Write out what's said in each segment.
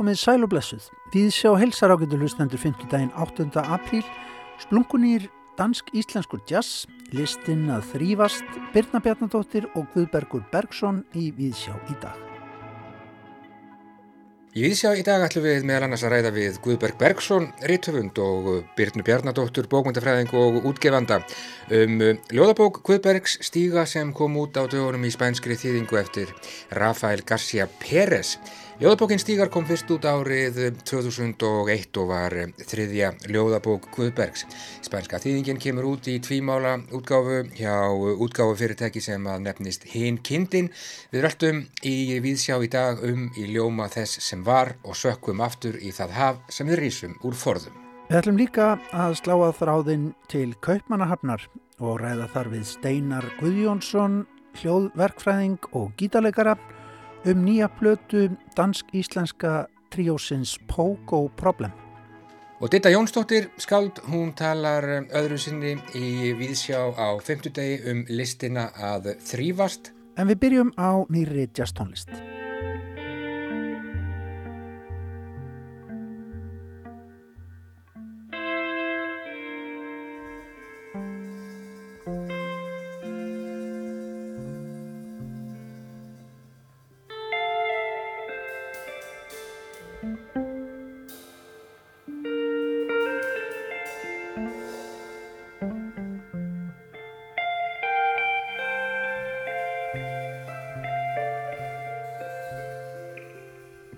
Komið sæl og blessuð. Við sjá helsar ágættu hlustendur 5. daginn 8. apríl. Splunkunýr dansk-íslenskur jazz, listinn að þrývast, Birna Bjarnadóttir og Guðbergur Bergson í Viðsjá í dag. Í Viðsjá í dag ætlum við meðal annars að ræða við Guðberg Bergson, rittöfund og Birnu Bjarnadóttur, bókmyndafræðing og útgefanda um ljóðabók Guðbergs stíga sem kom út á dögunum í spænskri þýðingu eftir Rafael García Pérez. Ljóðabókin Stígar kom fyrst út árið 2001 og var þriðja ljóðabók Guðbergs. Spænska þýðingin kemur út í tvímála útgáfu hjá útgáfu fyrirtæki sem að nefnist Hinn Kindin. Við röltum í viðsjá í dag um í ljóma þess sem var og sökkum aftur í það haf sem við rýsum úr forðum. Við ætlum líka að slá að þráðinn til Kaupmannahafnar og ræða þar við Steinar Guðjónsson, hljóðverkfræðing og gítarleikara um nýja plötu dansk-íslenska tríósins Pogo Problem. Og Ditta Jónsdóttir skald, hún talar öðru sinni í Víðsjá á femtudegi um listina að þrývast. En við byrjum á nýri jazztónlist.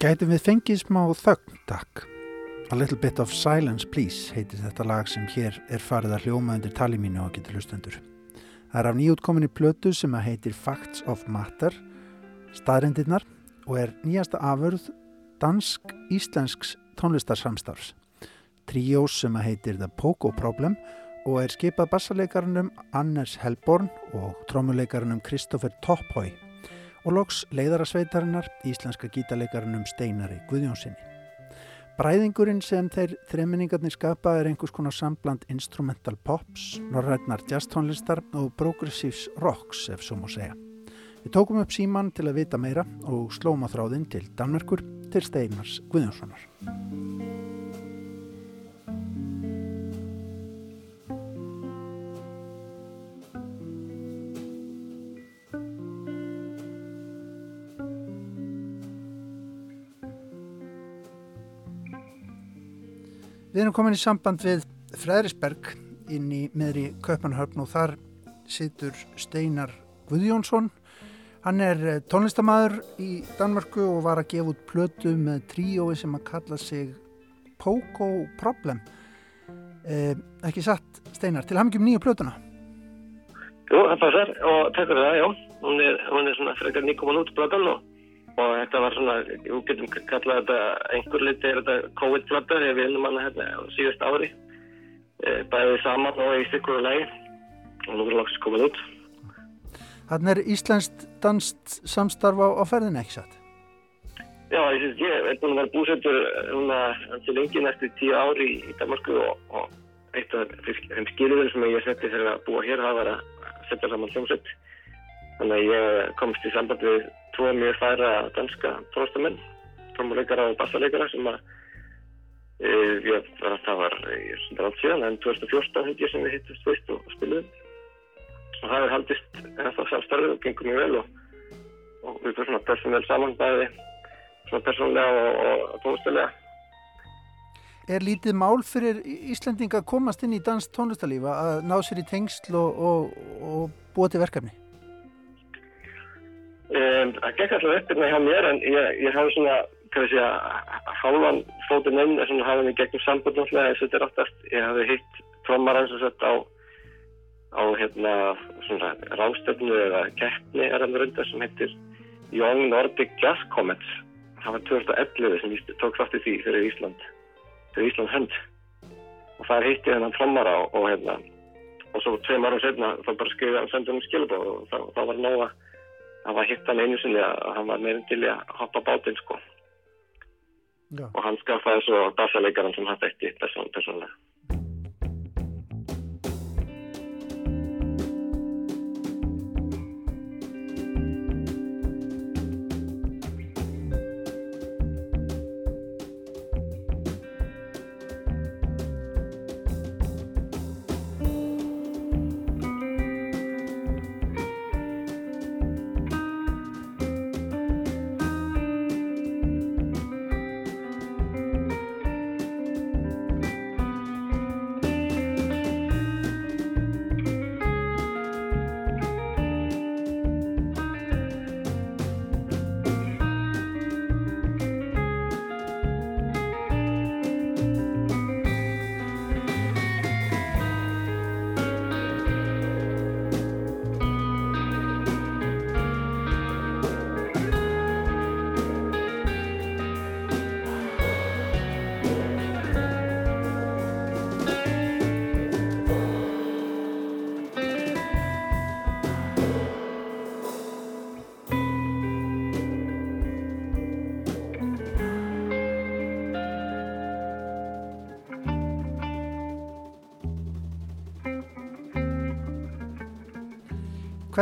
Gætum við fengið smá þögn, takk. A little bit of silence, please, heitir þetta lag sem hér er farið að hljóma undir tali mínu og getur hlustendur. Það er af nýjútkominni plötu sem að heitir Facts of Matter, staðrendirnar og er nýjasta afurð dansk-íslensks tónlistarsamstafs. Tríós sem að heitir The Pogo Problem og er skipað bassalegarnum Anders Helborn og trómuleikarnum Kristoffer Topphói og loks leiðarasveitarinnar íslenska gítarleikarinn Steinari Guðjónssoni. Bræðingurinn sem þeir þreminningarnir skapa er einhvers konar sambland instrumental pops, norrætnar jazztónlistar og progressives rocks ef svo má segja. Við tókum upp síman til að vita meira og slóma þráðinn til Danmerkur til Steinars Guðjónssonar. Við erum komin í samband við Fræðrisberg inn í meðri Kaupanhöfn og þar situr Steinar Guðjónsson. Hann er eh, tónlistamæður í Danmörku og var að gefa út plötu með tríói sem að kalla sig Pogo Problem. Eh, ekki satt, Steinar, til hafmyggjum nýju plötuna? Jú, það passar og takk fyrir það, já. Hún er, hún er svona frekar nýkoman út plötan og og þetta var svona, við getum kallað þetta einhver liti er þetta COVID-platta þegar við vinnum hana hérna á síðust ári. E, bæðið saman og í stykkuðu lagi. Og nú er það lóksist komið út. Þannig er Íslandst danst samstarf á, á ferðin ekki satt? Já, ég syns ég er búin að vera búsettur núna til lengi næstu tíu ári í, í Danmarku og, og eitt af þeim skilurinn sem ég setti þegar að búa hér það var að setja saman hljómsett þannig að ég komst í samband við tvo mjög færa danska tónlistamenn, trómuleikara og bassaleikara sem að e, ég, það var allt síðan en 2014 held ég sem við hittist fyrst og spiluðum og það er haldist ennþá samstarfið og gengur mjög vel og, og við erum svona persónuvel saman bæði svona persónulega og, og tónlistilega Er lítið mál fyrir Íslandinga að komast inn í dansk tónlistalífa að ná sér í tengsl og, og búa til verkefni? Það gekk alltaf upp hérna hjá mér en ég, ég hafi svona, hvað ég segja, hálfan fótinn inn, svona hafði mig gegnum sambund náttúrulega eins og þetta er oftast. Ég hafi hitt trómmarans og sett á, á hérna svona ráðstöfnu eða keppni er hann rundar sem heitir Young Nordic Jazz Comets. Það var 2011 sem ég tók þátt í því fyrir Ísland, fyrir Ísland hönd. Og það hitti hennan trómmara og, og hérna, og svo tveim árum setna þá bara skriði hann sendunum skilabóð og þá, þá var nóga það var hitt hann einu sinni að hann var meirinn til að hoppa bátinn sko Já. og hann skaffaði svo dassaleikaran sem hann þekki persónlega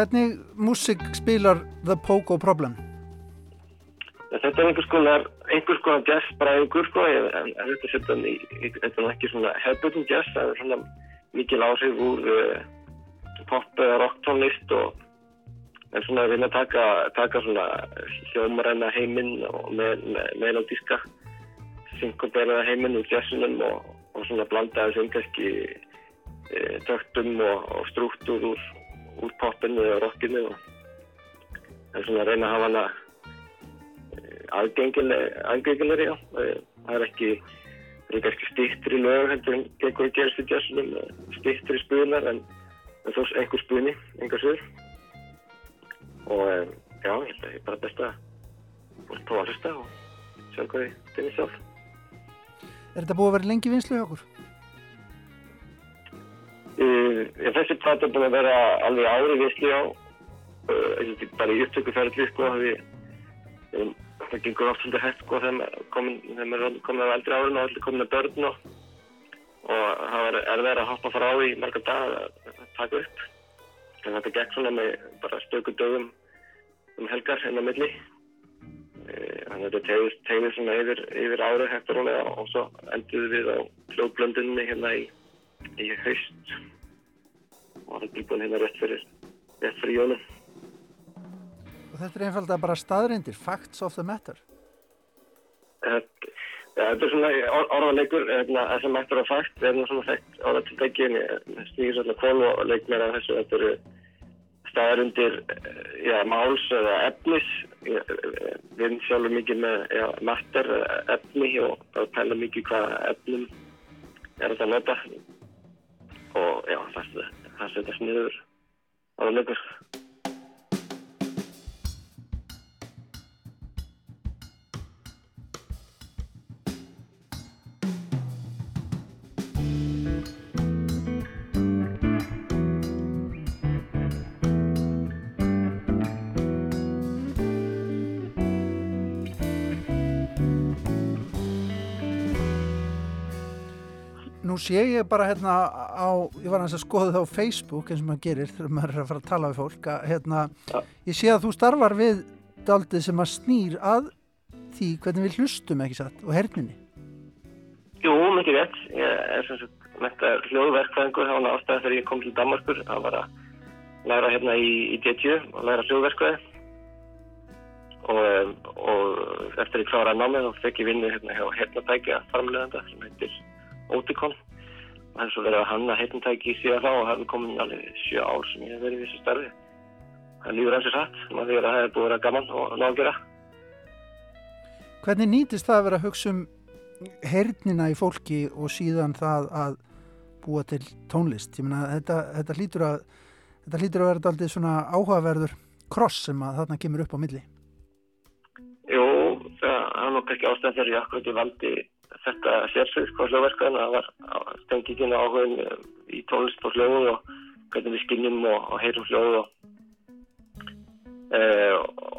Hvernig músik spilar The Pogo Problem? Þetta er einhvers konar, einhvers konar jazz bræðingur sko, en, en þetta er setjan í, þetta er ekki svona hefðbundin jazz, það er svona mikil áhrif úr uh, pop eða rock tónlist og en svona að vilja taka, taka svona hljómaræna heiminn og með, með melodíska synkoperaða heiminn úr jazzinum og, og svona blanda þessu umkvæmski e, töktum og, og struktúr úr, úr popinu og rockinu og en svona reyna að hafa hana aðgengilegri já. Það er ekki, það er ekki stýttir í lög heldur en að gerast í jazzinum, stýttir í spunar en, en þó einhver spunni, einhver svör. Og já, ég held að ég er bara best að prófa að hlusta og sjá hvað þið finnir sjálf. Er þetta búið að vera lengi vinslu hjá okkur? Uh, þessi platt er búin að vera alveg ári vinslu á, uh, bara í upptökuferðli sko, við það gengur oft svolítið hægt sko þegar maður komin á eldri árun og allir komin að börn og, og það er verið að hoppa frá í marga dag að taka upp. En þetta gekk svona með bara stöku dögum um helgar enn á milli. Þannig að þetta tegði svona yfir, yfir árið hægt og rólega og svo endur við á hljóðblöndunni hérna í, í haust. Og það er búin hérna rétt fyrir rétt fyrir jónum þetta er einfalda bara staðrindir, facts of the matter. Þetta er svona orðanleikur, það sem eftir að fakt, það er svona þekkt orðatildegin, stýr svona kvól og leik mér af þessu, þetta eru staðrindir, já, máls eða efnis, við erum sjálfur mikið með, já, matter efni og það pæla mikið hvað efnum er þetta að nota og já, það setja sniður orðanleikur. Nú sé ég bara hérna á, ég var að skoða það á Facebook eins og maður gerir þegar maður er að fara að tala við fólk að hérna, ja. ég sé að þú starfar við daldið sem að snýr að því hvernig við hlustum ekki satt og herninni. Jú, mikið vett. Ég er sem sagt metta hljóðverkfæðingur þá hann ástæði þegar ég kom til Danmarkur að var að læra hérna í, í DTU og læra hljóðverkfæði og, og eftir ég kláraði námið þá fekk ég vinnu hérna hjá hernatækja farmleðanda sem heitir Oticon og er svo verið að hanna heitintæki síðan þá og er komin alveg sjö ár sem ég hef verið í þessu starfi. Það lífur eins og satt maður þegar það hefur búið að vera gaman og ná að gera. Hvernig nýtist það að vera að hugsa um hernina í fólki og síðan það að búa til tónlist? Ég meina þetta, þetta hlýtur að þetta hlýtur að vera aldrei svona áhugaverður kross sem að þarna kemur upp á milli. Jú, það er nokk ekki ástæðan þegar ég akkurat í valdi þetta sérsvið hvað hljóðverkan það var stengikinn áhugin um, í tónlist og hljóð og hvernig við skinnum og, og heyrum hljóð og, e,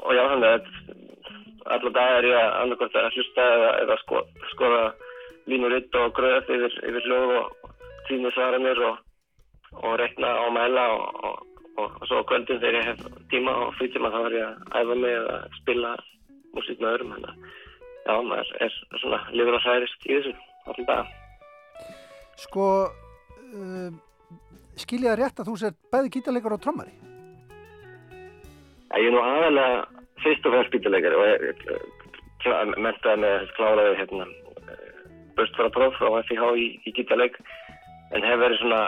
og já þannig að allar dag er ég að annarkvæmt að hlusta eða, eða sko, skoða línuritt og gröðast yfir, yfir hljóð og tími svaranir og, og rekna á mæla og svo kvöldin þegar ég hef tíma og frítíma þá er ég að æfa mig eða spila músík með öðrum þannig að já, maður er svona lifur og hærist í þessu allir dag Sko uh, skilja það rétt að þú sér bæði gítarleikar og trommari? Ég er nú aðalega fyrst og fyrst gítarleikar og ég mentaði með kláraði hérna börstvarapróf frá FIH í, í gítarleik en hef verið svona,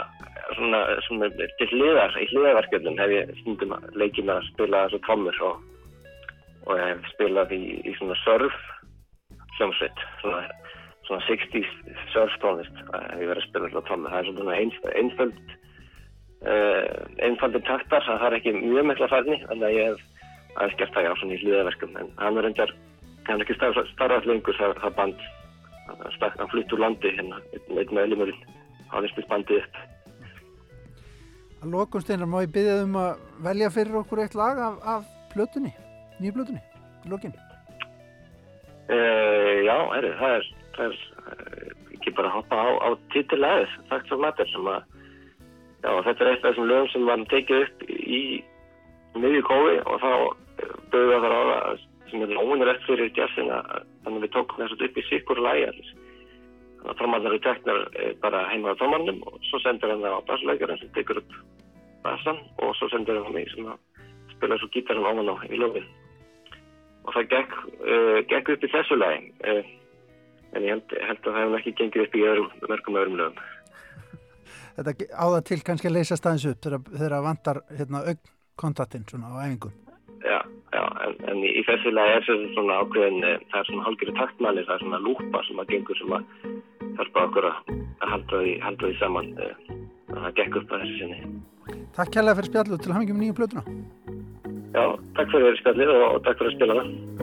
svona, svona til hliðar, í hliðarverkefnum hef ég stundum leikið með að spila þessu trommur og, og hef spilað í, í svona surf hljómsveit. Svona, svona 60's surf tónlist að ég verið að spila alltaf tónlist. Það er svona einföld uh, einfaldir taktar það er ekki mjög mikla færni að ég hef aðeins gert það já svona í hlýðaverkum en hann er reyndar hann er ekki starfað lengur það, það band hann flytt úr landi hérna einn með elimurinn hann er spilt bandið upp. Að lokum steinar má ég byggja um að velja fyrir okkur eitt lag af, af plötunni, nýju plötunni, lokin Uh, já, er, það er, það er uh, ekki bara að hoppa á, á títilegðis, Facts of Matter sem að, já, þetta er eitt af þessum lögum sem var tekið upp í miðju kói og þá bauða það ráða sem er óvinnilegt fyrir jazzina þannig að við tókum þess að upp í sikkur lægi allir. Þannig að trómarnar eru teknar eh, bara heima á trómarnum og svo sendur hann það á bassleikarinn sem tekur upp bassan og svo sendur hann mig sem að spila svo gítarinn ofan á í löfin. Og það gekk, uh, gekk upp í þessu lægi uh, en ég held, held að það hefði ekki gengið upp í öðrum, mörgum öðrum lögum. Þetta áða til kannski að leysa staðins upp þegar það vantar hérna, augkontaktinn svona á æfingum. Já, já, en, en í, í þessu lagi er þetta svona ákveðin, eh, það er svona hálfgerið taktmæli, það er svona lúpa sem að gengur sem að hjálpa okkur að halda því, halda því saman eh, að það gekk upp að þessu sinni. Takk kærlega fyrir spjallu til hafingjum nýju plötuna. Já, takk fyrir spjallið og, og takk fyrir að spila það.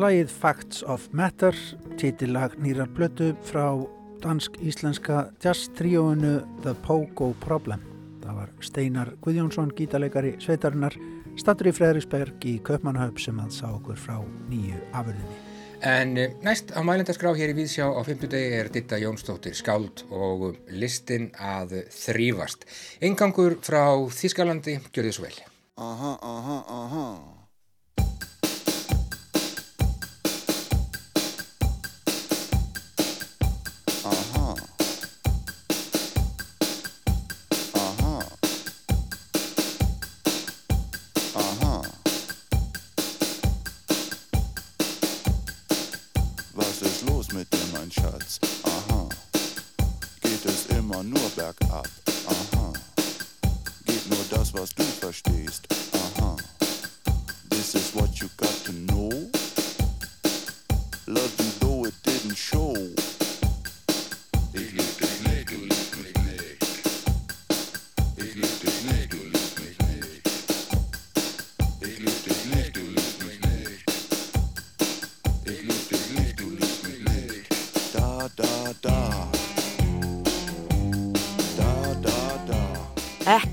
Lagið Facts of Matter, títillag nýrar blötu frá dansk-íslenska jazz-tríóinu The Pogo Problem. Það var Steinar Guðjónsson, gítarleikari Sveitarinnar, statur í Freðriksberg í Köpmannhaupp sem að sá okkur frá nýju afurðinni. En eh, næst á mælendaskrá hér í Víðsjá á 50 degi er Ditta Jónsdóttir skáld og listin að þrýfast. Engangur frá Þískalandi, gjör þið svo vel. Aha, aha, aha.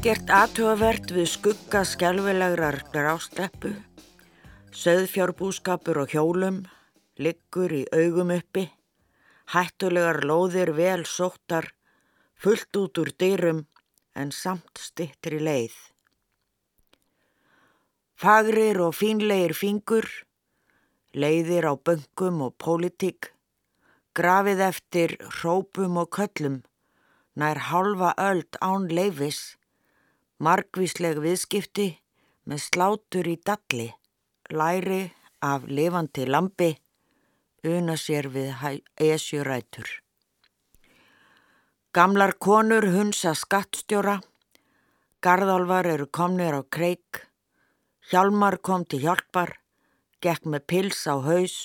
Ekkert aðtöfavert við skugga skjálfilegrar grásteppu, söðfjárbúskapur og hjólum, liggur í augum uppi, hættulegar lóðir vel sóttar, fullt út úr dyrum en samt stittir í leið. Fagrir og fínleir fingur, leiðir á böngum og pólitík, grafið eftir hrópum og köllum, nær halva öld án leifis, margvísleg viðskipti með slátur í dalli, læri af lifandi lampi, una sér við esjurætur. Gamlar konur hunsa skattstjóra, garðálvar eru komnir á kreik, hjálmar kom til hjálpar, gekk með pils á haus,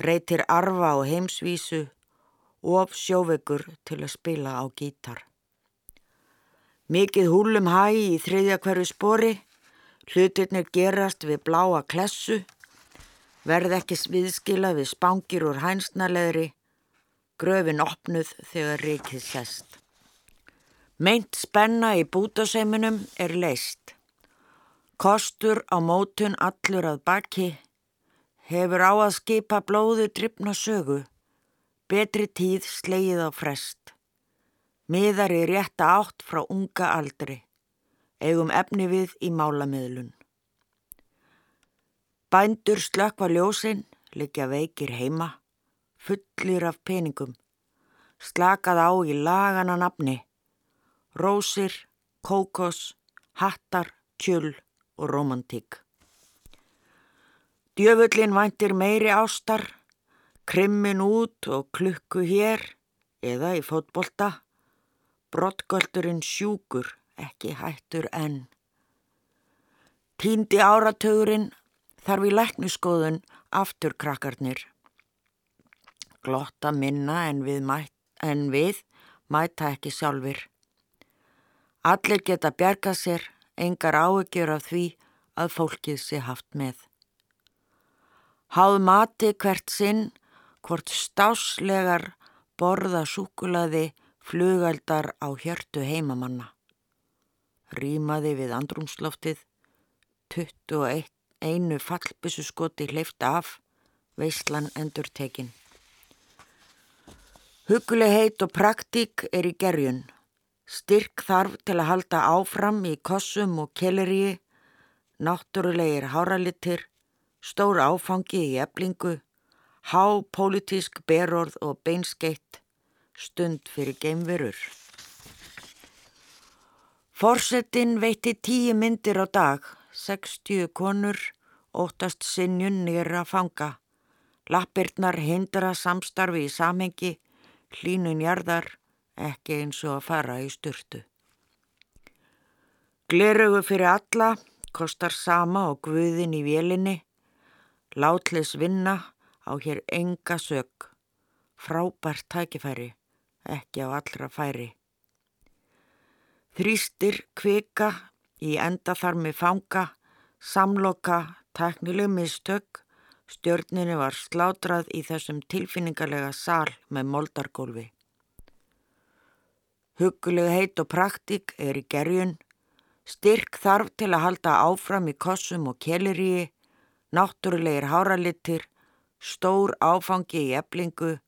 reytir arfa á heimsvísu, of sjóvegur til að spila á gítar. Mikið húlum hæ í þriðja hverju spori, hlutirnir gerast við bláa klessu, verð ekki viðskila við spangir úr hænsnarleðri, gröfin opnuð þegar rikið sest. Meint spenna í bútaseiminum er leist. Kostur á mótun allur að baki, hefur á að skipa blóðu drifna sögu, betri tíð slegið á frest. Miðar í rétta átt frá unga aldri, eigum efni við í málamiðlun. Bændur slökva ljósinn, liggja veikir heima, fullir af peningum, slakað á í lagana nafni, rósir, kókos, hattar, tjöl og romantík. Djöfullin væntir meiri ástar, krimmin út og klukku hér eða í fótbolta, brottgöldurinn sjúkur, ekki hættur enn. Týndi áratögurinn þarf í lækniskoðun aftur krakkarnir. Glotta minna en við, mæt, en við mæta ekki sjálfur. Allir geta bjargað sér, engar áökjur af því að fólkið sé haft með. Háð mati hvert sinn, hvort stáslegar borða súkulaði flugaldar á hjörtu heimamanna. Rýmaði við andrumsloftið, 21 einu fallbissuskoti hleyft af, veislan endur tekin. Hugulegheit og praktík er í gerjun. Styrk þarf til að halda áfram í kossum og kelleríi, náttúrulegir háralittir, stór áfangi í eblingu, há pólitísk berorð og beinskeitt, stund fyrir geimverur. Forsetin veitti tíu myndir á dag, 60 konur, óttast sinjun nýra fanga. Lappirnar hindra samstarfi í samhengi, hlínun jarðar, ekki eins og að fara í styrtu. Glerugu fyrir alla, kostar sama og guðin í vélinni, látlis vinna á hér enga sög, frábært tækifæri, ekki á allra færi. Þrýstir kvika í endaþarmi fanga, samloka, teknileg mistök, stjörninu var slátrað í þessum tilfinningarlega sál með moldargólfi. Huguleg heit og praktík er í gerjun, styrk þarf til að halda áfram í kossum og keliríi, náttúrulegir háralittir, stór áfangi í eblingu,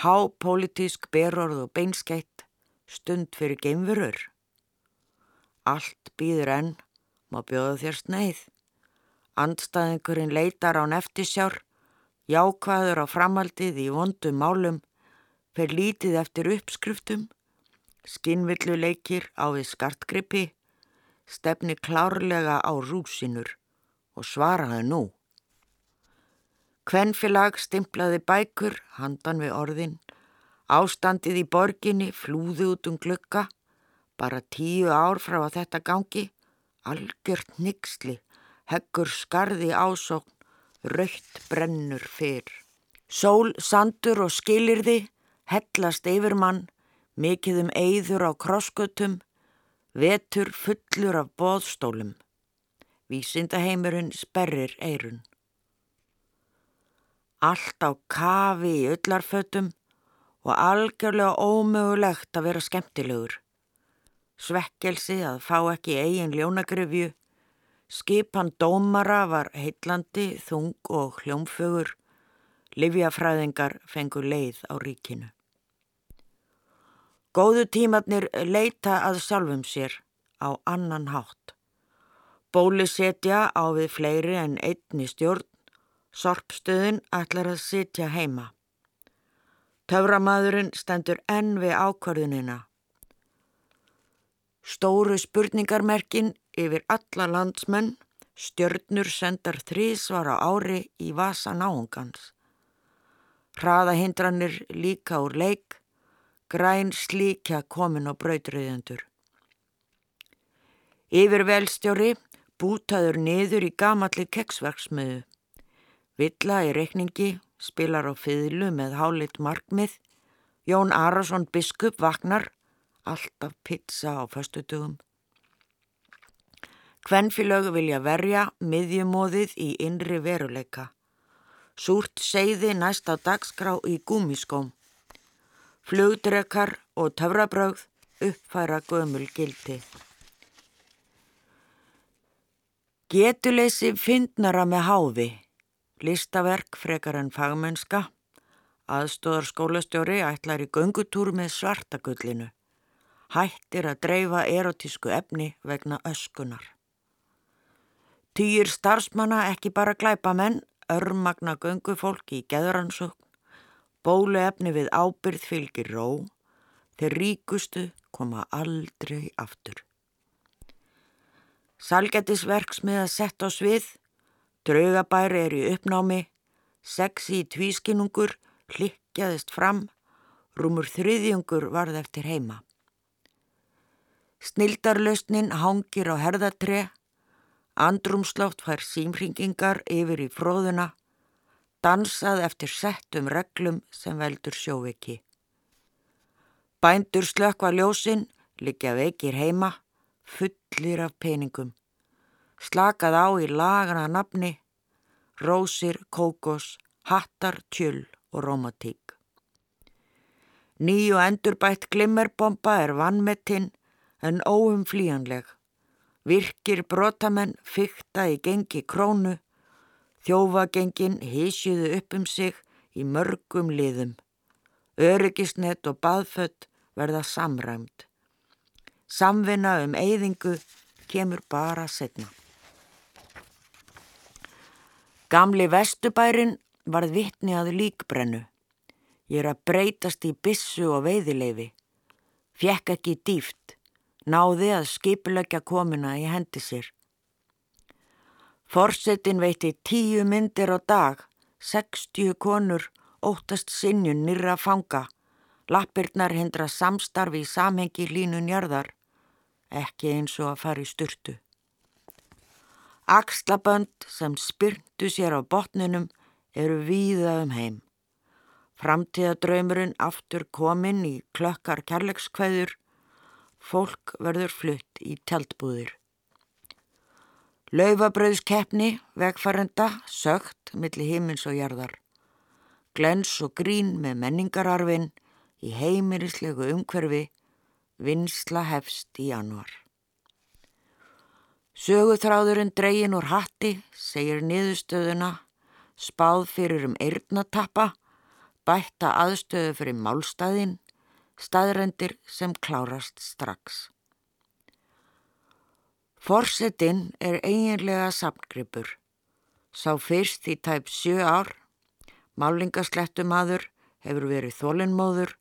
há politísk berorð og beinskeitt, stund fyrir geimverur. Allt býður enn, má bjóða þér sneið. Andstæðingurinn leitar á neftisjár, jákvæður á framhaldið í vondum málum, fer lítið eftir uppskriftum, skinnvillu leikir á við skartgrippi, stefni klárlega á rúsinur og svaraði nú. Kvenfilag stimplaði bækur, handan við orðin, ástandið í borginni flúði út um glukka, Bara tíu ár frá að þetta gangi, algjört nixli, heggur skarði ásókn, raukt brennur fyrr. Sól, sandur og skilirði, hellast yfir mann, mikið um eyður á krosskutum, vetur fullur af boðstólum. Vísindaheimurinn sperrir eirun. Allt á kafi í öllarfötum og algjörlega ómögulegt að vera skemmtilegur svekkelsi að fá ekki eigin ljónagrefju, skipan dómara var heitlandi, þung og hljómfögur, livjafræðingar fengur leið á ríkinu. Góðu tímatnir leita að sjálfum sér á annan hátt. Bóli setja á við fleiri en einni stjórn, sorpstöðin ætlar að sitja heima. Töframadurinn stendur enn við ákvarðunina. Stóru spurningarmerkin yfir alla landsmenn, stjörnur sendar þrísvar á ári í vasa náungans. Hraðahindranir líka úr leik, græn slíkja komin á brautriðendur. Yfir velstjóri bútaður niður í gamalli keksverksmiðu. Villa í reikningi spilar á fyrlu með hálit markmið. Jón Arason biskup vaknar, alltaf pizza á föstutugum. Kvenfilög vilja verja miðjumóðið í innri veruleika. Súrt seiði næst á dagskrá í gúmiskóm. Flugdrekar og töfrabröð uppfæra gömul gildi. Getuleysi fyndnara með háfi. Listaverk frekar en fagmennska. Aðstóðar skólastjóri ætlar í göngutúr með svartagullinu. Hættir að dreifa erotísku efni vegna öskunar. Týr starfsmanna ekki bara glæpa menn, örmagna göngufólki í geðransókn, bóluefni við ábyrð fylgir ró, þeir ríkustu koma aldrei aftur. Salgætisverksmiða sett á svið, draugabæri er í uppnámi, sexi í tvískinungur, hlikkjaðist fram, rúmur þriðjungur varð eftir heima. Snildarlausnin hangir á herðatre, Andrumslátt fær símringingar yfir í fróðuna, dansað eftir settum reglum sem veldur sjóviki. Bændur slökva ljósinn, liggja veikir heima, fullir af peningum. Slakað á í lagana nafni, rósir, kókos, hattar, tjöl og romantík. Nýju endurbætt glimmerbomba er vannmettinn en óumflíjanleg. Virkir brotamenn fykta í gengi krónu, þjófagengin hísjuðu upp um sig í mörgum liðum. Öryggisnett og baðfött verða samræmt. Samvinna um eyðingu kemur bara setna. Gamli vestubærin varð vittni að líkbrennu. Ég er að breytast í bissu og veiðileifi. Fjekk ekki dýft náði að skipulegja komuna í hendi sér. Forsetin veitti tíu myndir á dag, 60 konur óttast sinnjun nýra fanga, lappirnar hindra samstarfi í samhengi línunjarðar, ekki eins og að fara í styrtu. Akslabönd sem spyrntu sér á botnunum eru víða um heim. Framtíðadraumurinn aftur kominn í klökkar kærleikskveður Fólk verður flutt í tjaldbúðir. Laufabröðskeppni, vegfærenda, sögt millir himins og jarðar. Glens og grín með menningararfin í heimirislegu umhverfi, vinsla hefst í januar. Söguþráðurinn dregin úr hatti, segir niðurstöðuna, spáð fyrir um eirnatappa, bætta aðstöðu fyrir málstæðin, staðrendir sem klárast strax. Forsettinn er eiginlega samgripur. Sá fyrst í tæp sjö ár, málingaslettumadur hefur verið þólinnmóður,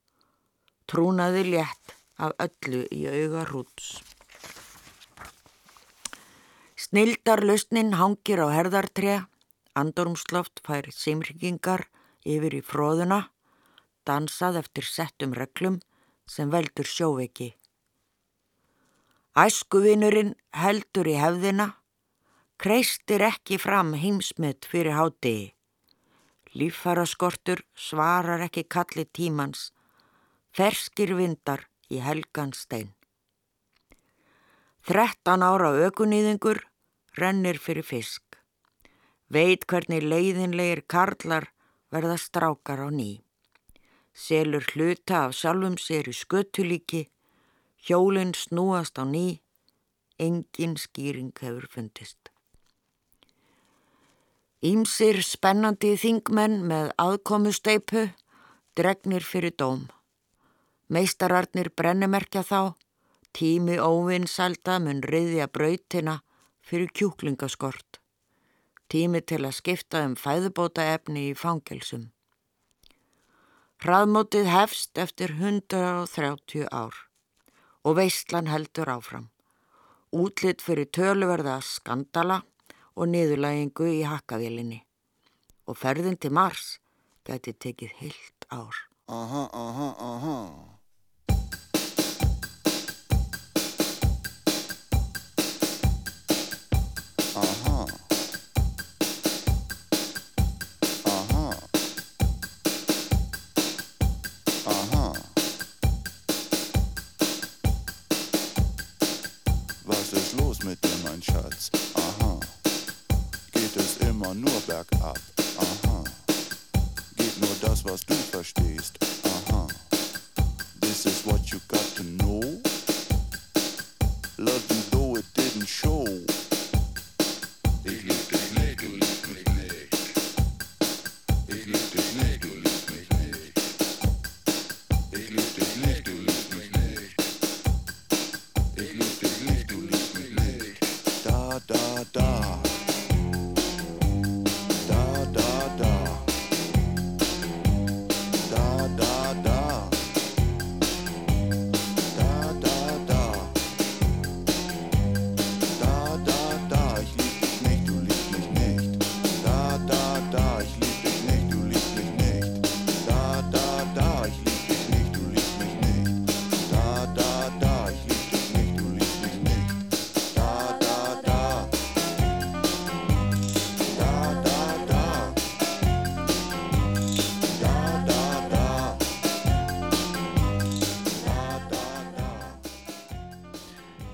trúnaði létt af öllu í auga hrúts. Snildarlausnin hangir á herðartré, andorumsloft fær simringingar yfir í fróðuna, dansað eftir settum reglum sem veldur sjóveiki. Æskuvinurinn heldur í hefðina, kreistir ekki fram heimsmynd fyrir hátegi. Líffaraskortur svarar ekki kalli tímans, ferskir vindar í helgan stein. Þrettan ára aukunýðingur rennir fyrir fisk. Veit hvernig leiðinleir karlar verða strákar á ný selur hluta af sjálfum sér í sköttulíki, hjólinn snúast á ný, engin skýring hefur fundist. Ímsir spennandi þingmenn með aðkomusteipu dregnir fyrir dóm. Meistararnir brennumerkja þá, tími óvinnsalda mun riðja brautina fyrir kjúklingaskort. Tími til að skipta um fæðubóta efni í fangelsum. Hraðmótið hefst eftir 130 ár og veistlan heldur áfram. Útlitt fyrir töluverða skandala og niðurlægingu í hakkavélinni. Og ferðin til Mars gæti tekið heilt ár. Aha, aha. Aha. Immer nur bergab? Aha. Geht nur das, was du verstehst? Aha. This is what you got to know. Love you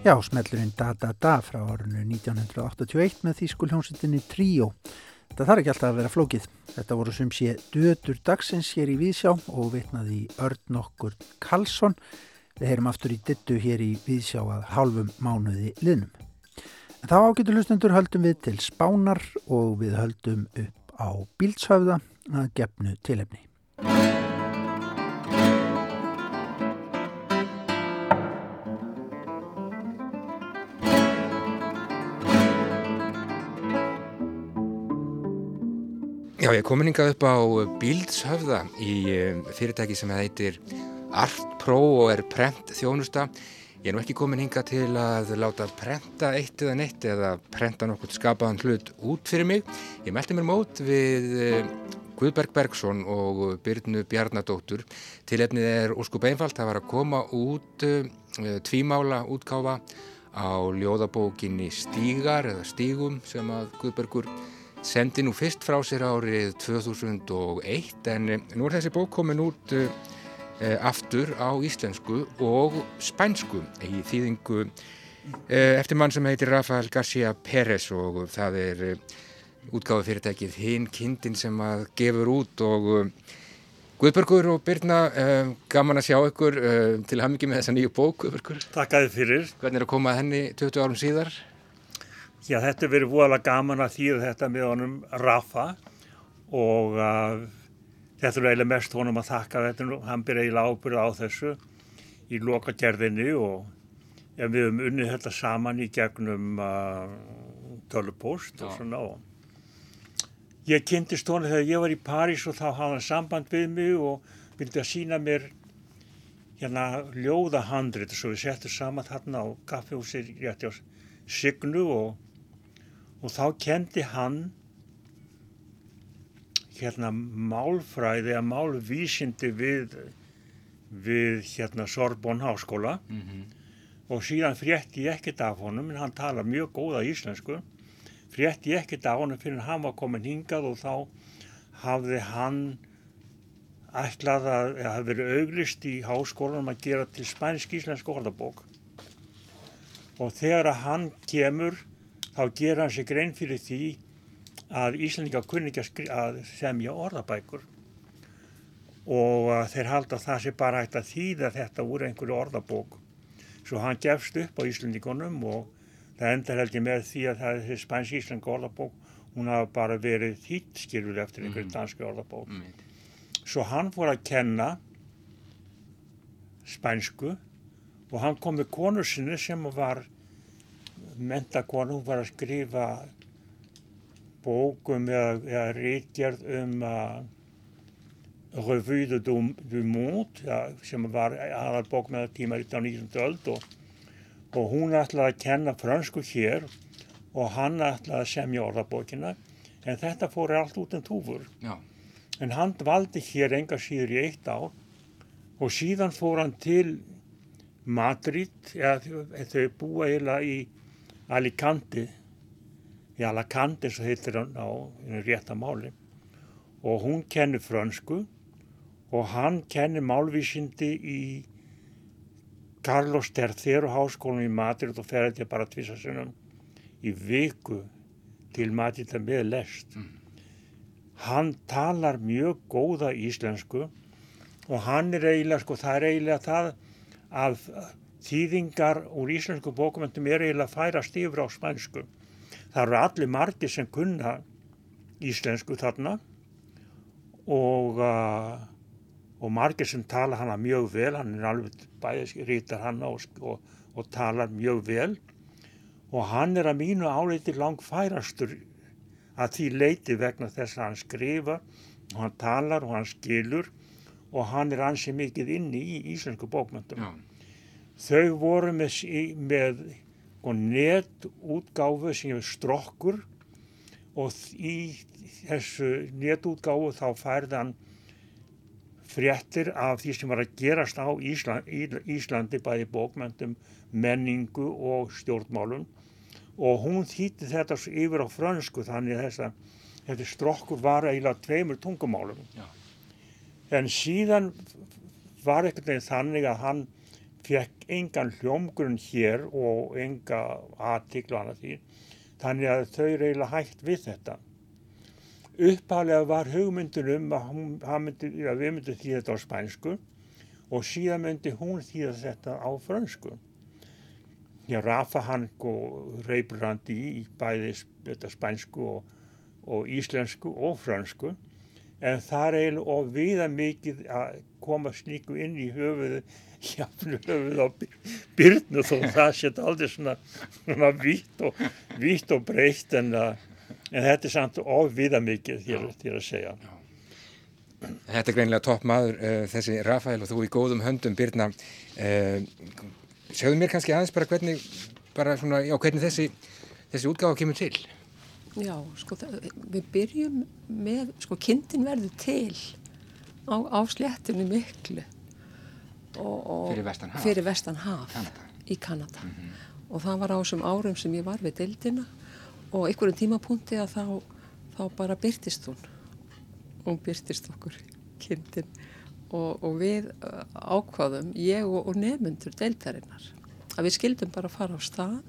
Já, smellurinn Da Da Da frá árinu 1981 með þýskul hljómsveitinni Tríó. Það þarf ekki alltaf að vera flókið. Þetta voru sem sé dötur dagsins hér í Víðsjá og vitnaði Örn okkur Karlsson. Við heyrum aftur í dittu hér í Víðsjá að hálfum mánuði liðnum. En þá ágætu hlustendur höldum við til Spánar og við höldum upp á Bíldshöfða að gefnu tilefni. Já, ég kom hingað upp á Bíldshöfða í um, fyrirtæki sem heitir Art Pro og er prent þjónusta. Ég er nú ekki komin hingað til að láta prenta eitt eða neitt eða prenta nokkuð skapaðan hlut út fyrir mig. Ég meldi mér mót við uh, Guðberg Bergson og Byrnu Bjarnadóttur. Tilefnið er óskup einfalt, það var að koma út uh, tvímála útkáfa á ljóðabókinni Stígar eða Stígum sem að Guðbergur sendi nú fyrst frá sér árið 2001 en eh, nú er þessi bók komin út uh, aftur á íslensku og spænsku í þýðingu uh, eftir mann sem heitir Rafael García Pérez og það er uh, útgáðu fyrirtækið Hinn kindin sem að gefur út og Guðbergur og Birna, gaman að sjá ykkur til hamingi með þessa nýju bók Guðbergur. Takkaði fyrir. Hvernig er að koma að henni 20 árum síðar? Já, þetta er verið voðalega gaman að þýða þetta með honum Rafa og uh, þetta er eiginlega mest honum að þakka þetta. Hann byrja eiginlega ábyrða á þessu í lokagerðinni og ja, við höfum unnið þetta saman í gegnum uh, tölupóst og svona og ég kynntist honum þegar ég var í París og þá hafði hann samband við mig og vildi að sína mér hérna ljóðahandrit og svo við settum saman þarna á kaffehúsi rétti á Signu og og þá kendi hann hérna málfræði að málvísindi við við hérna Sorbonne háskóla. Mm -hmm. og síðan frétti ég ekkert af honum en hann tala mjög góða íslensku. Frétti ég ekkert af honum fyrir hann var komin hingað og þá hafði hann ætlað að það hefði verið auglist í háskólanum að gera til spænsk íslensk orðabók. Og þegar að hann kemur þá gera hann sig grein fyrir því að Íslandinga kunni ekki að, semja orðabækur og þeir halda að það sé bara hægt að þýða þetta úr einhverju orðabók. Svo hann gefst upp á Íslandingunum og það endar held ég með því að það er þessi spænsk íslenska orðabók hún hafa bara verið þýtt skilur eftir einhverju danski orðabók. Mm. svo hann fór að kenna spænsku og hann kom með konu sinni sem var mentakonu, hún var að skrifa bókum eða, eða rítgerð um uh, Revue de du, du Monde ja, sem var aðal bók með tíma á 19. öld og, og hún ætlaði að kenna fransku hér og hann ætlaði að semja orðabókina en þetta fór allt út en túfur Já, en hann valdi hér enga síður í eitt ár og síðan fór hann til Madrid eða þau búa eiginlega í Alicante. Í Alicante svo heitir hann á í rétta máli. Og hún kennir frönsku og hann kennir málvísindi í Carlos III háskólanum í Madrid og fer þetta bara tvisasunum í viku til Madrid með lest. Hann talar mjög góða íslensku og hann er eiginlega, sko, það er eiginlega það að þýðingar úr íslensku bókumendum er eiginlega að færast yfir á spænsku. Það eru allir margir sem kunna íslensku þarna og, uh, og margir sem tala hana mjög vel, hann er alveg bæðis rítar hana og, og, og talar mjög vel og hann er að mínu áleiti lang færastur að því leiti vegna þess að hann skrifa og hann talar og hann skilur og hann er ansi mikið inni í íslensku bókmyndum. já, Þau voru með, með sko, netútgáfu sem er strokkur og í þessu netútgáfu þá færði hann fréttir af því sem var að gerast á Íslandi, Íslandi bæði bókmyndum, menningu og stjórnmálum og hún þýtti þetta svo yfir á frönsku þannig að þessa, þetta strokkur var eiginlega tveimur tungumálum. Já. En síðan var ekkert veginn þannig að hann fekk engan hljómgrunn hér og enga aðtiklu annað því. Þannig að þau eiginlega hægt við þetta. Upphalega var hugmyndin um að, myndi, að við myndum þýða þetta á spænsku og síðan myndi hún þýða þetta á frönsku. Já, Rafa hann og reybrandi í bæði þetta spænsku og, og íslensku og frönsku en það er eiginlega of viða mikið að koma slíku inn í höfuðu jafnvel höfuð á Byr- byrnu þó það setja aldrei svona, svona vítt og, vítt og breytt en, uh, en þetta er samt of viða mikið þér að segja. Þetta er greinilega topp maður, uh, þessi Rafael og þú í góðum höndum, Birna. Uh, segðu mér kannski aðeins bara hvernig, bara svona, já, hvernig þessi, þessi útgáfa kemur til. Já, sko, það, við byrjum með, sko, kindin verður til á, á sléttunni miklu. Og, og, Fyrir vestan haf. Fyrir vestan haf Kanada. í Kanada. Og það var á þessum árum sem ég var við dildina og einhverjum tímapunkti að þá, þá bara byrtist hún. Hún byrtist okkur, kindin. Og, og við uh, ákvaðum, ég og, og nefnundur deildarinnar, að við skildum bara fara á stað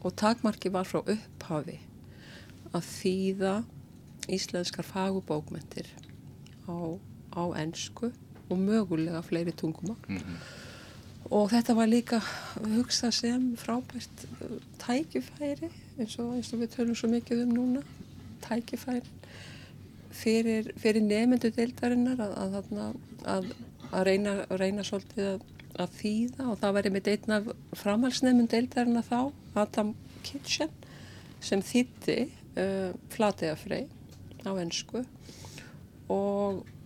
og takmarki var frá upphafi að þýða íslenskar fagubókmentir á, á ensku og mögulega fleiri tungumál. Og þetta var líka hugsað sem frábært uh, tækifæri eins og, eins og við tölum svo mikið um núna, tækifæri fyrir, fyrir nefnendu deildarinnar að, að, að, að, reyna, reyna svolítið að, að þýða. Og það væri með einn af framhalsnefnum deildarinnar þá, Adam Kitchen, sem þýtti uh, Flateyafrey á ensku. Og mm,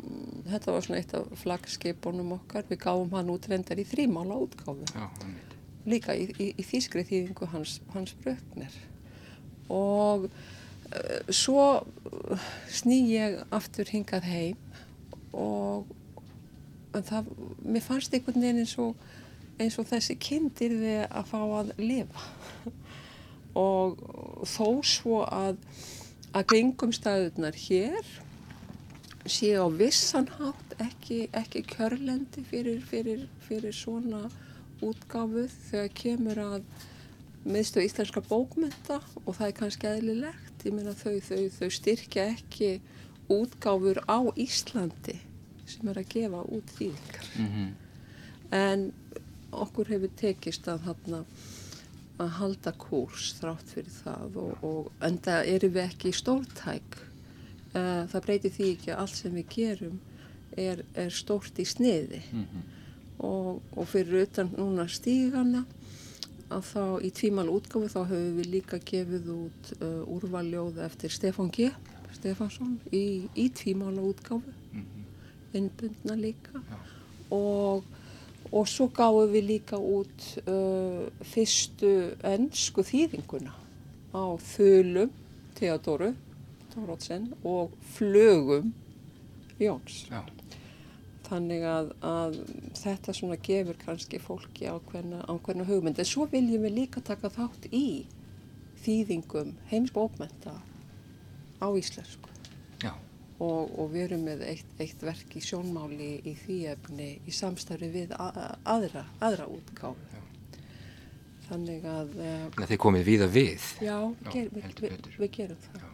þetta var svona eitt af flaggskipunum okkar, við gáum hann útrendar í þrímála útgáfu. Já, líka í, í, í þýskri þýðingu hans, hans bröknir og uh, svo uh, sný ég aftur hingað heim og það, mér fannst einhvern veginn eins og, eins og þessi kindir þið að fá að lifa. Og þó svo að að kringumstæðunar hér sé á vissan hátt ekki, ekki kjörlendi fyrir, fyrir, fyrir svona útgáfu þegar kemur að miðstöð íslenska bókmenta og það er kannski eðlilegt. Ég meina þau, þau, þau styrkja ekki útgáfur á Íslandi sem er að gefa út þýðingar. En okkur hefur tekist að, þarna, að halda kúrs þrátt fyrir það og, og enda erum við ekki stórtæk. Uh, það breytir því ekki að allt sem við gerum er, er stórt í sniði. Og, og fyrir utan núna stígana að þá í tvímal útgáfu þá höfum við líka gefið út uh, úrvaljóð eftir Stefán G. Stefansson í, í tvímála útgáfu, innbundna líka. Og, og svo gáfum við líka út uh, fyrstu ennsku þýðinguna á þölum Theodóru Tórótsen og flögum Jóns. Já. Þannig að, að þetta svona gefur kannski fólki ákveðna, ákveðna hugmynd. En svo viljum við líka taka þátt í þýðingum heimsbókmenta á íslensku. Já. Og, og við erum með eitt, eitt verk í sjónmáli í því efni í samstarfi við aðra, aðra útgáfu. Þannig að, uh, Þannig að þið komið víða við. já, Já, ger, við, við, við gerum það. Við það.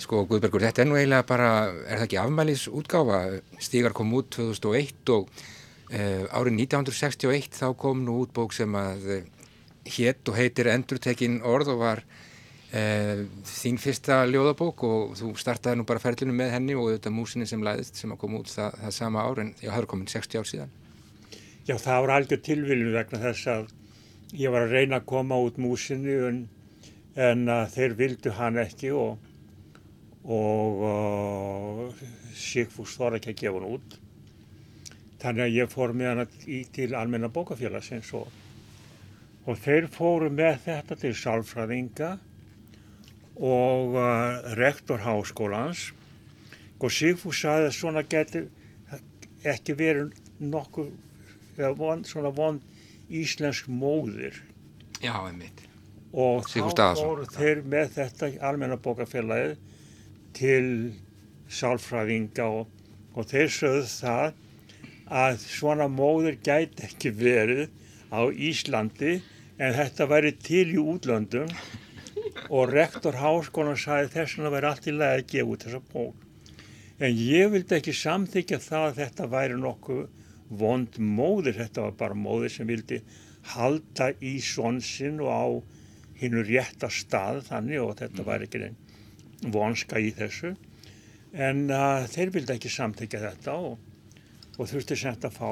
Sko Guðbergur, þetta er nú eiginlega bara, er það ekki afmælis útgáfa? Stígar kom út 2001 og uh, árið 1961 þá kom nú út bók sem að uh, hétt og heitir Endurtekin orð og var uh, þín fyrsta ljóðabók og þú startaði nú bara ferlinu með henni og þetta músinni sem læðist sem að koma út það, það sama ár en það er komin 60 ár síðan. Já, það var algjör tilviljun vegna þess að ég var að reyna að koma út músinni en, en þeir vildu hann ekki og, og uh, Sigfús þor ekki að gefa hann út. Þannig að ég fór með hann í til almenna bókafélagsins og, og þeir fóru með þetta til sálfræðinga og uh, rektor háskólans og Sigfús sagði að svona getur ekki verið nokkuð von, svona von íslensk móðir Já, einmitt. og Sigfús þá fóru þeir með þetta almenna bókafélagið til sálfræðinga og, og þeir sögðu það að svona móðir gæti ekki verið á Íslandi en þetta væri til í útlöndum og rektor háskólan sagði þess vegna væri allt í lagi að gefa út þessa bók. En ég vildi ekki samþykja það að þetta væri nokkuð vond móðir, þetta var bara móðir sem vildi halda í svonsinn og á hinnu rétta stað þannig og þetta var ekki einn vonska í þessu. En uh, þeir vildi ekki samþykja þetta og, og þurfti semt að fá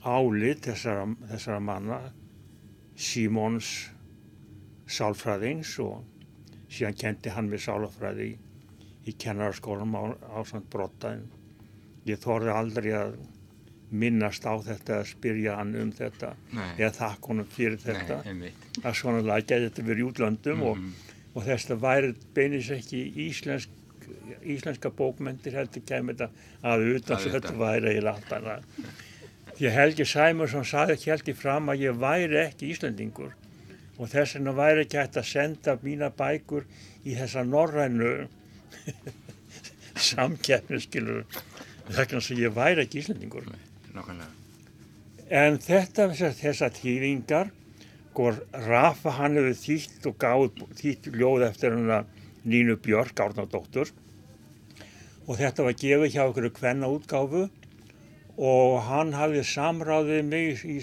álit þessara, þessara manna, Simons sálfræðings og síðan kendi hann með sálfræði í, í kennarskólanum á, á samt brotta en ég þorði aldrei að minnast á þetta að spyrja hann um þetta Nei. eða þakka honum fyrir þetta Nei, að svona lag gæti þetta verið í útlöndum og, og þess að væri beinis ekki íslensk, íslenska bókmyndir heldur kemur þetta að utan svo þetta væri í landana því Helgi Sæmursson saði ekki heldur fram að ég væri ekki Íslendingur og þess vegna væri ekki hægt að senda mína bækur í þessa norrænu samkeppni skilur þess að ég væri ekki Íslendingur. Nákvæmlega. En þetta, þessar, þessar þýðingar, hvor Rafa hann hefur þýtt og gáð þýtt ljóð eftir hann Nínu Björk, Árnardóttur. Og þetta var gefið hjá okkur kvenna útgáfu og hann hafði samráðið mig í,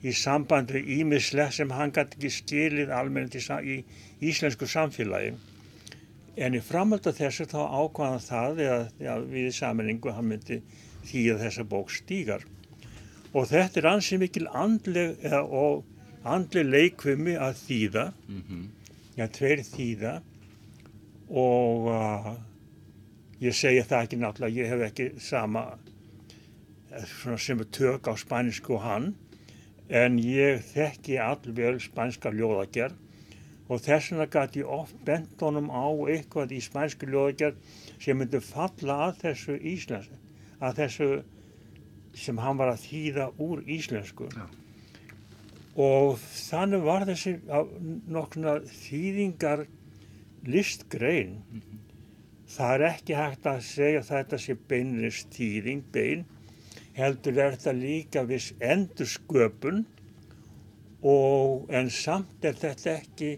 í sambandi ímislega sem hann gæti ekki skilið almennt í, í íslensku samfélagi. En í framhald af þessu þá ákvaðan það eða, eða við saminningu hann myndi þýða þessa bók stígar. Og þetta er ansið mikil andleg eða, og andleg leikvimi að þýða, já, tveir þýða og uh, ég segja það ekki náttúrulega, ég hef ekki sama eh, sem er tök á spænsku hann, en ég þekki allvel spænska ljóðagerð og þess vegna gæti ég oft bent honum á eitthvað í spænsku ljóðagerð sem myndi falla að þessu íslensku, að þessu sem hann var að þýða úr íslensku. Já. Og þannig var þessi nokkuna þýðingar listgrein. Það er ekki hægt að segja þetta sé beinlist þýðing bein, heldur er þetta líka viss endursköpun og en samt er þetta ekki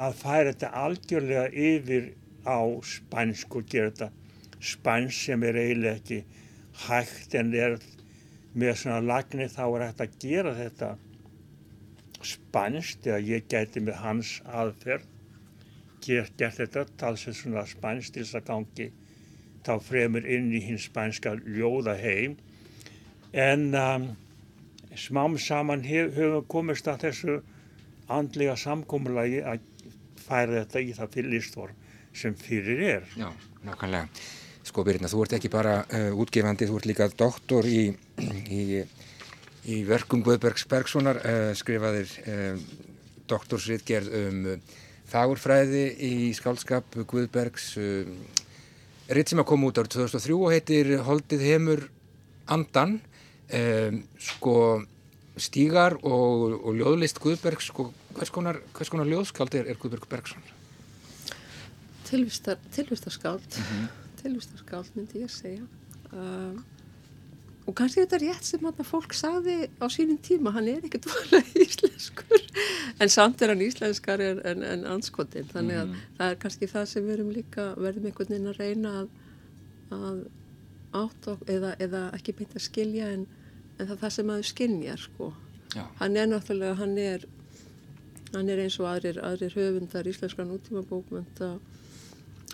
að færa þetta algjörlega yfir á spænsk og gera þetta spænsk sem er eiginlega ekki hægt en er með svona lagni þá er hægt að gera þetta spænst eða ég gæti með hans aðferð gert, gert þetta talsið svona spænst til þess að gangi þá fremur inn í hins spænska ljóða heim en, um, smám saman hef, höfum komist að þessu andlega samkomulagi að færa þetta í það fyrir listform sem fyrir er. Já, nákvæmlega. Sko Birna, þú ert ekki bara uh, útgefandi, þú ert líka doktor í, í, í verkum Guðbergs Bergsonar, uh, skrifaðir uh, doktorsritgerð um uh, fagurfræði í skálskap Guðbergs, uh, ritt sem að koma út árið 2003 og heitir Holdið heimur andan, um, sko stígar og, og ljóðlist Guðbergs, sko hvers konar, hvers konar ljóðskald er, er Guðberg Bergson? Tilvistar, tilvistarskáld, tilvistarskáld myndi ég segja. Um, og kannski þetta er rétt sem að fólk sagði á sínum tíma, hann er ekkert volið íslenskur, en samt er hann íslenskar en, en, anskotin. Þannig að það er kannski það sem við erum líka, verðum einhvern veginn að reyna að, að átt okkur, eða, eða ekki beint að skilja en, en það það sem maður skiljar, sko. Hann er náttúrulega, hann er, hann er eins og aðrir, aðrir höfundar íslenskra nútíma bókmynda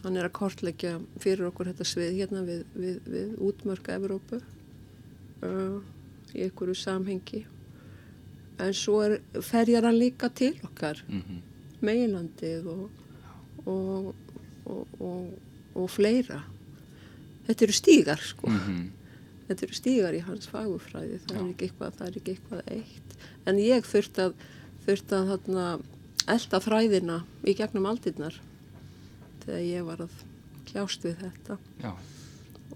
hann er að kortleggja fyrir okkur þetta svið hérna við, við, við útmörka Evrópu uh, í einhverju samhengi. En svo er, ferjar hann líka til okkar Mm meginlandið og, og, og, og, og fleira. Þetta eru stígar sko. -hmm. þetta eru stígar í hans fagufræði það er ekki eitthvað, það er ekki eitthvað eitt. En ég þurft að þurft að þarna elda fræðina í gegnum aldirnar þegar ég var að kljást við þetta. Já,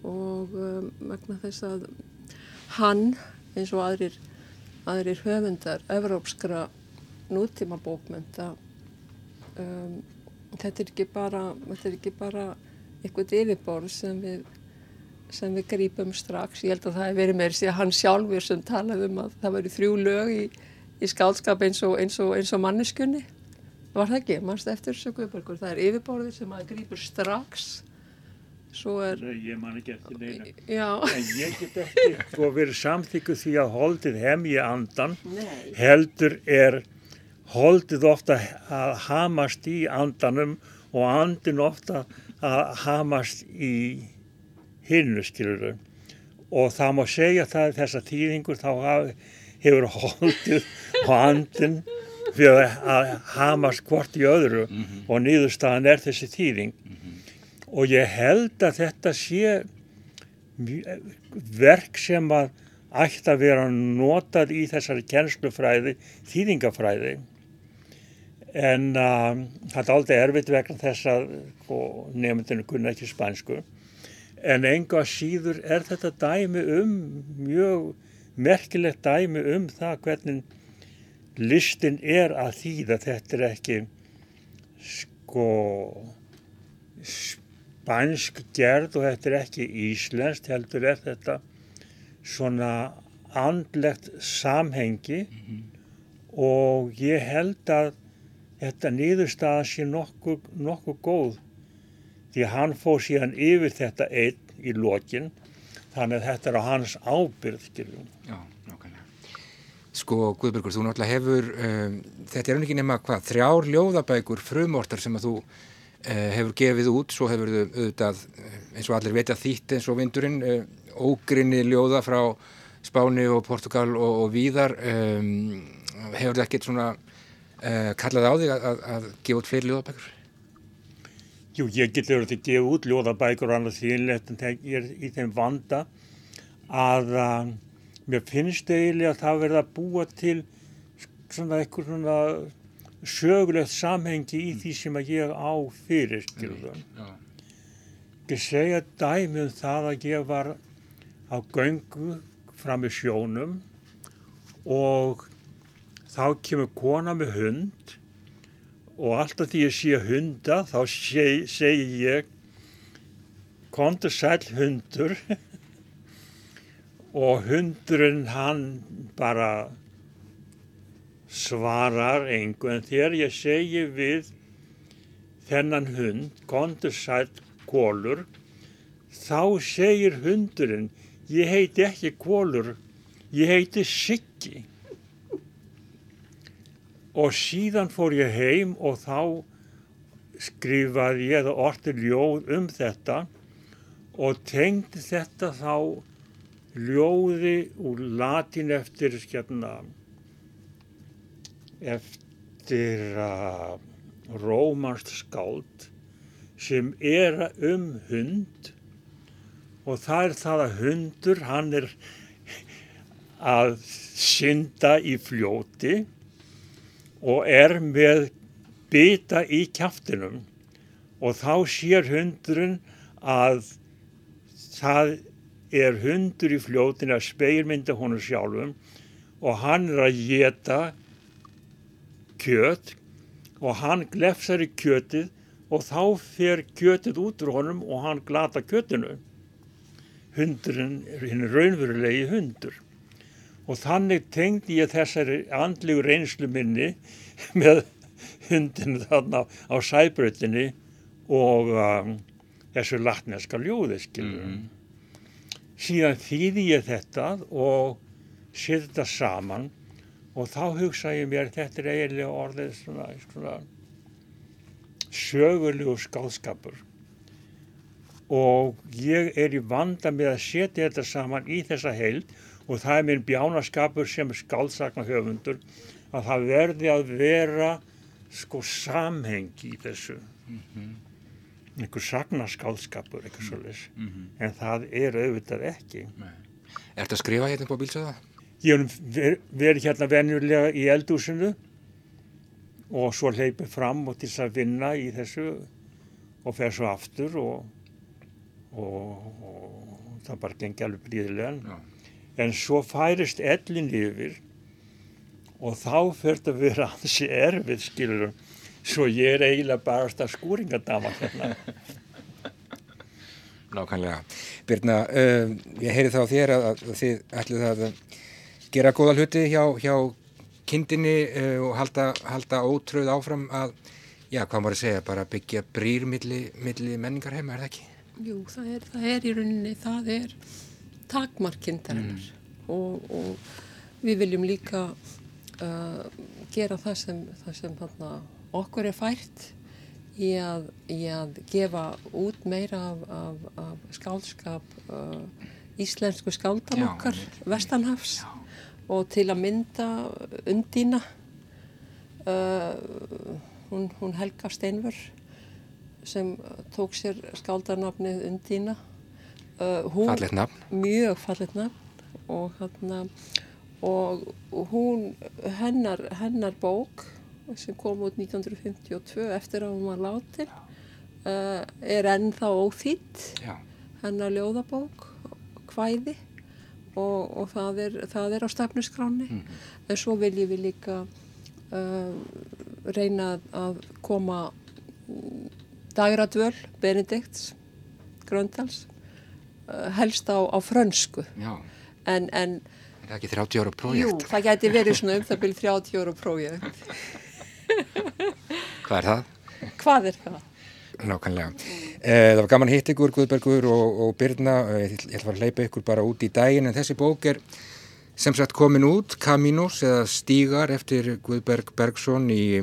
og um, vegna þess að hann eins og aðrir aðrir höfundar evrópskra nútíma bókmynda um, þetta er ekki bara þetta er ekki bara eitthvað yfirborð sem við sem við grípum strax. Ég held að það hef verið meir síðan hann sjálfur sem talaði um að það væri þrjú lög í, í skálskap eins og, eins og, eins og manneskunni. Var það ekki? Manstu eftir þessu Guðbergur? Það er yfirborðið sem maður grípur strax. Svo er, Ég man ekki eftir neina. já, En ég get ekki svo verið samþykkuð því að holdið hemji andan nei, heldur er holdið ofta að hamast í andanum og andin ofta að hamast í hinnu skiluru og það má segja það þessa tíðingur þá hefur holdið og andin fyrir að hamast hvort í öðru og niðurstaðan er þessi tíðing og ég held að þetta sé verk sem að ætti að vera notað í þessari kennslufræði, þýðingafræði. En um, það er aldrei erfitt vegna þess að nefndinu kunna ekki spænsku. En enga síður er þetta dæmi um mjög merkilegt dæmi um það hvernig listin er að þýða. Þetta er ekki sko spænsk gerð og þetta er ekki íslenskt heldur er þetta svona andlegt samhengi. Og ég held að þetta niðurstaða sé nokkuð nokku góð því að hann fór síðan yfir þetta einn í lokin þannig að þetta er á hans ábyrð já, nákvæmlega. Sko, Guðbergur, þú náttúrulega hefur, um, þetta er ekki nema hvað, þrjár ljóðabækur frumortar sem að þú hefur gefið út, svo hefur þau auðvitað, eh, eins og allir veit að þýtt eins og vindurinn, uh, ógrinni ljóða frá Spáni og Portugal og, og víðar, um, hefur það ekkert svona uh, kallað á þig að, að, að gefa út fleiri ljóðabækur? Jú, ég get verið að gefa út ljóðabækur og en þegar ég er í þeim vanda að uh, mér finnst eiginlega að það verða að búa til svona eitthvað svona sögulegt samhengi í því sem að ég á fyrir skilðum. Já. Ég segja dæmi um það að ég var á göngu fram í sjónum og þá kemur kona með hund og alltaf því ég sé hunda þá seg, segi ég komdu sæl hundur og hundurinn hann bara svarar engu en þegar ég segi við þennan hund komdu sæl kólur þá segir hundurinn ég heiti ekki kólur ég heiti Siggi. Og síðan fór ég heim og þá skrifaði ég eða orti ljóð um þetta og tengdi þetta þá ljóði úr latín eftir hérna eftir uh, rómanst skáld sem er um hund og það er það að hundur hann er að synda í fljóti og er með bita í kjaftinum og þá sér hundurinn að það er hundur í fljótin að speilmynda honum sjálfum og hann er að geta kjöt og hann glefsar í kjötið og þá fer kjötið út úr honum og hann glata kjötinu. Hundurinn er hinn raunverulegi hundur. Og þannig tengdi ég þessari andlegu reynslu minni með hundinu þarna á sæbrötinni og um, þessu latneska ljóði, skilur. Síðan þýði ég þetta og setja þetta saman og þá hugsa ég mér þetta er eiginlega orðið svona, svona sögulegu skálskapur og ég er í vanda með að setja þetta saman í þessa heild og það er minn bjánaskapur sem skálsakna höfundur að það verði að vera sko samhengi í þessu. Einhver sagnaskálskapur eitthvað svolítið en það er auðvitað ekki. Ertu að skrifa hérna á bílsöða? Ég hef ver, verið hérna venjulega í eldúsinu og svo hleypið fram og til þess að vinna í þessu og fer svo aftur og, og, og það bara gengi alveg bríðilega. En svo færist ellin yfir og þá fer þetta að vera ansi erfið skilur svo ég er eiginlega bara að skúringadama hérna. Nákvæmlega. Birna, uh, ég heyri þá þér að, að þið ætlið að gera góða hluti hjá, hjá kindinni uh, og halda, halda ótröð áfram að, já, hvað maður að segja, bara byggja brýr milli, milli menningar heima, er það ekki? Jú, það er, það er í rauninni, það er takmarkindarinnar og, og við viljum líka uh, gera það sem, það sem hana, okkur er fært í að, í að gefa út meira af, af, af skálskap uh, íslensku skáldan Já, okkar vestanhafs og til að mynda undína uh, hún, hún Helga Steinvör sem tók sér skáldarnafnið undína. Uh, hún, Fallegt nafn. mjög fallet nafn. Og, hana, og hún hennar, hennar bók sem kom út 1952 eftir að hún var látin uh, er ennþá óþýtt hennar ljóðabók hvæði og, og það, er, það er á stefnuskráni en svo viljum við líka uh, reyna að koma dagradvöl Benedikts Gröndals uh, helst á, á frönsku en, en Er það ekki 30 ára jú, prójekt? það gæti verið svona um það byrjum 30 ára prójekt Hvað er það? hvað er það? Nákvæmlega. Eh, það var gaman að hitta ykkur, Guðbergur og, og Birna. Eh, Ég ætla að hleypa ykkur bara út í daginn en þessi bók er sem sagt komin út, Caminos eða Stígar eftir Guðberg Bergson í,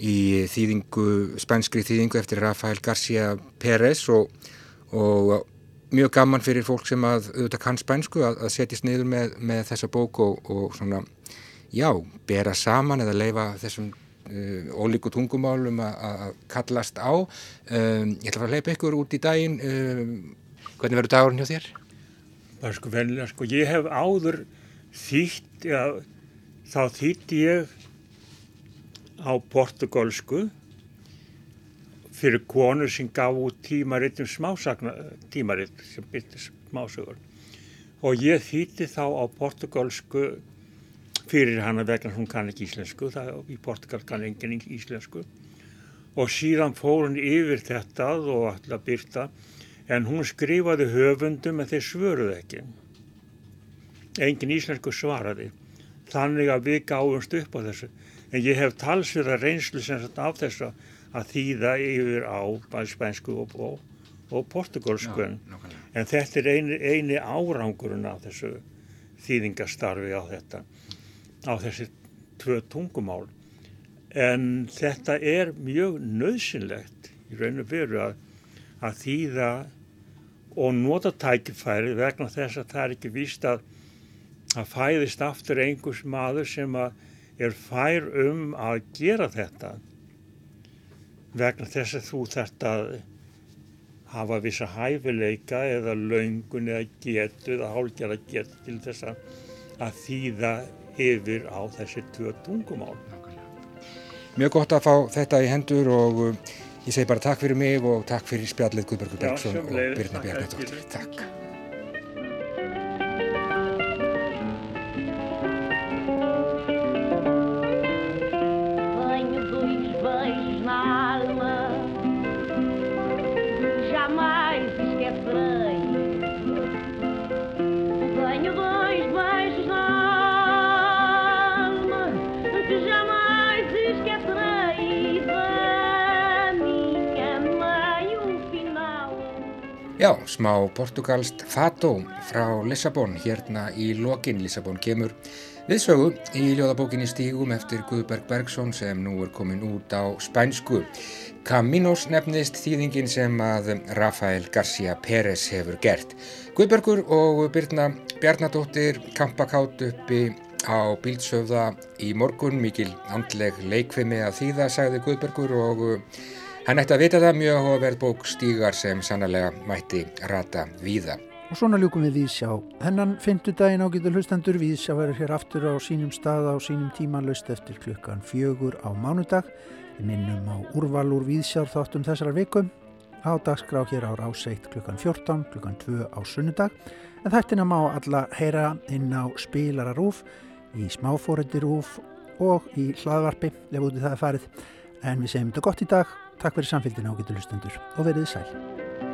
í þýðingu, spænskri þýðingu eftir Rafael García Pérez og, og mjög gaman fyrir fólk sem að auðvitað kann spænsku að, að setjast niður með, með þessa bók og, og svona, já, bera saman eða leifa þessum ólíku tungumálum að- kallast á. Um, ég ætla að fara að leipa ykkur út í daginn. Um, hvernig verður dagurinn hjá þér? bara sko venlega, sko, ég hef áður þýtt, ja, þá þýtti ég á portugalsku fyrir konur sem gaf út tímaritt um smásagna, tímaritt sem byrti smásögur. Og ég þýtti þá á portugalsku fyrir hana vegna hún kann ekki íslensku, það í Portugal kann enginn íslensku. Og síðan fór hún yfir þetta og að byrta en hún skrifaði höfundum en þeir svöruðu ekki. Engin íslensku svaraði. Þannig að við gáumst upp á þessu. En ég hef talsverða reynslu sem sagt af þessu að þýða yfir á spænsku og, og, og portugalsku. En þetta er eini, eini árangurinn af þessu þýðingastarfi á þetta, á þessi tvö tungumál. En þetta er mjög nöðsynlegt í raun og veru að, að þýða og nota tækifæri vegna þess að það er ekki víst að að fæðist aftur einhvers maður sem er fær um að gera þetta vegna þess að þú að hafa vissa hæfileika eða löngun eða getu eða hálgjara getu til þess að þýða yfir á þessi tvö tungumál. Mjög gott að fá þetta í hendur og uh, ég segi bara takk fyrir mig og takk fyrir spjallið Guðbergur Já, Bergson og Birna fyrir. Takk. Já, smá portugalst Fató frá Lissabon hérna í lokin Lissabon kemur viðsögu í ljóðabókinni Stígum eftir Guðberg Bergson sem nú er komin út á spænsku. Caminos nefnist þýðingin sem að Rafael García Pérez hefur gert. Guðbergur og Birna Bjarnadóttir kampakátt uppi á bílsöfða í morgun, mikil andleg leikfimi að þýða, sagði Guðbergur og Hann ætti að vita það mjög áhugaverð bók stígar sem sannlega mætti rata víða. Og svona ljúkum við Víðsjá. Hennan fymtudaginn ágætu hlustendur Víðsjá verður hér aftur á sínum stað á sínum tíma löst eftir klukkan fjögur á mánudag. Við minnum á úrval úr Víðsjár þáttum þessara vikum. Á dagskrá hér á ráseitt klukkan 14, klukkan 2 á sunnudag. En þættina má alla heyra inn á spilararúf, í smáfóretti rúf og í hlaðvarpi ef úti það er farið. En við segjum þetta gott í dag. Takk fyrir samfélgina ágætu hlustendur og verið sæl.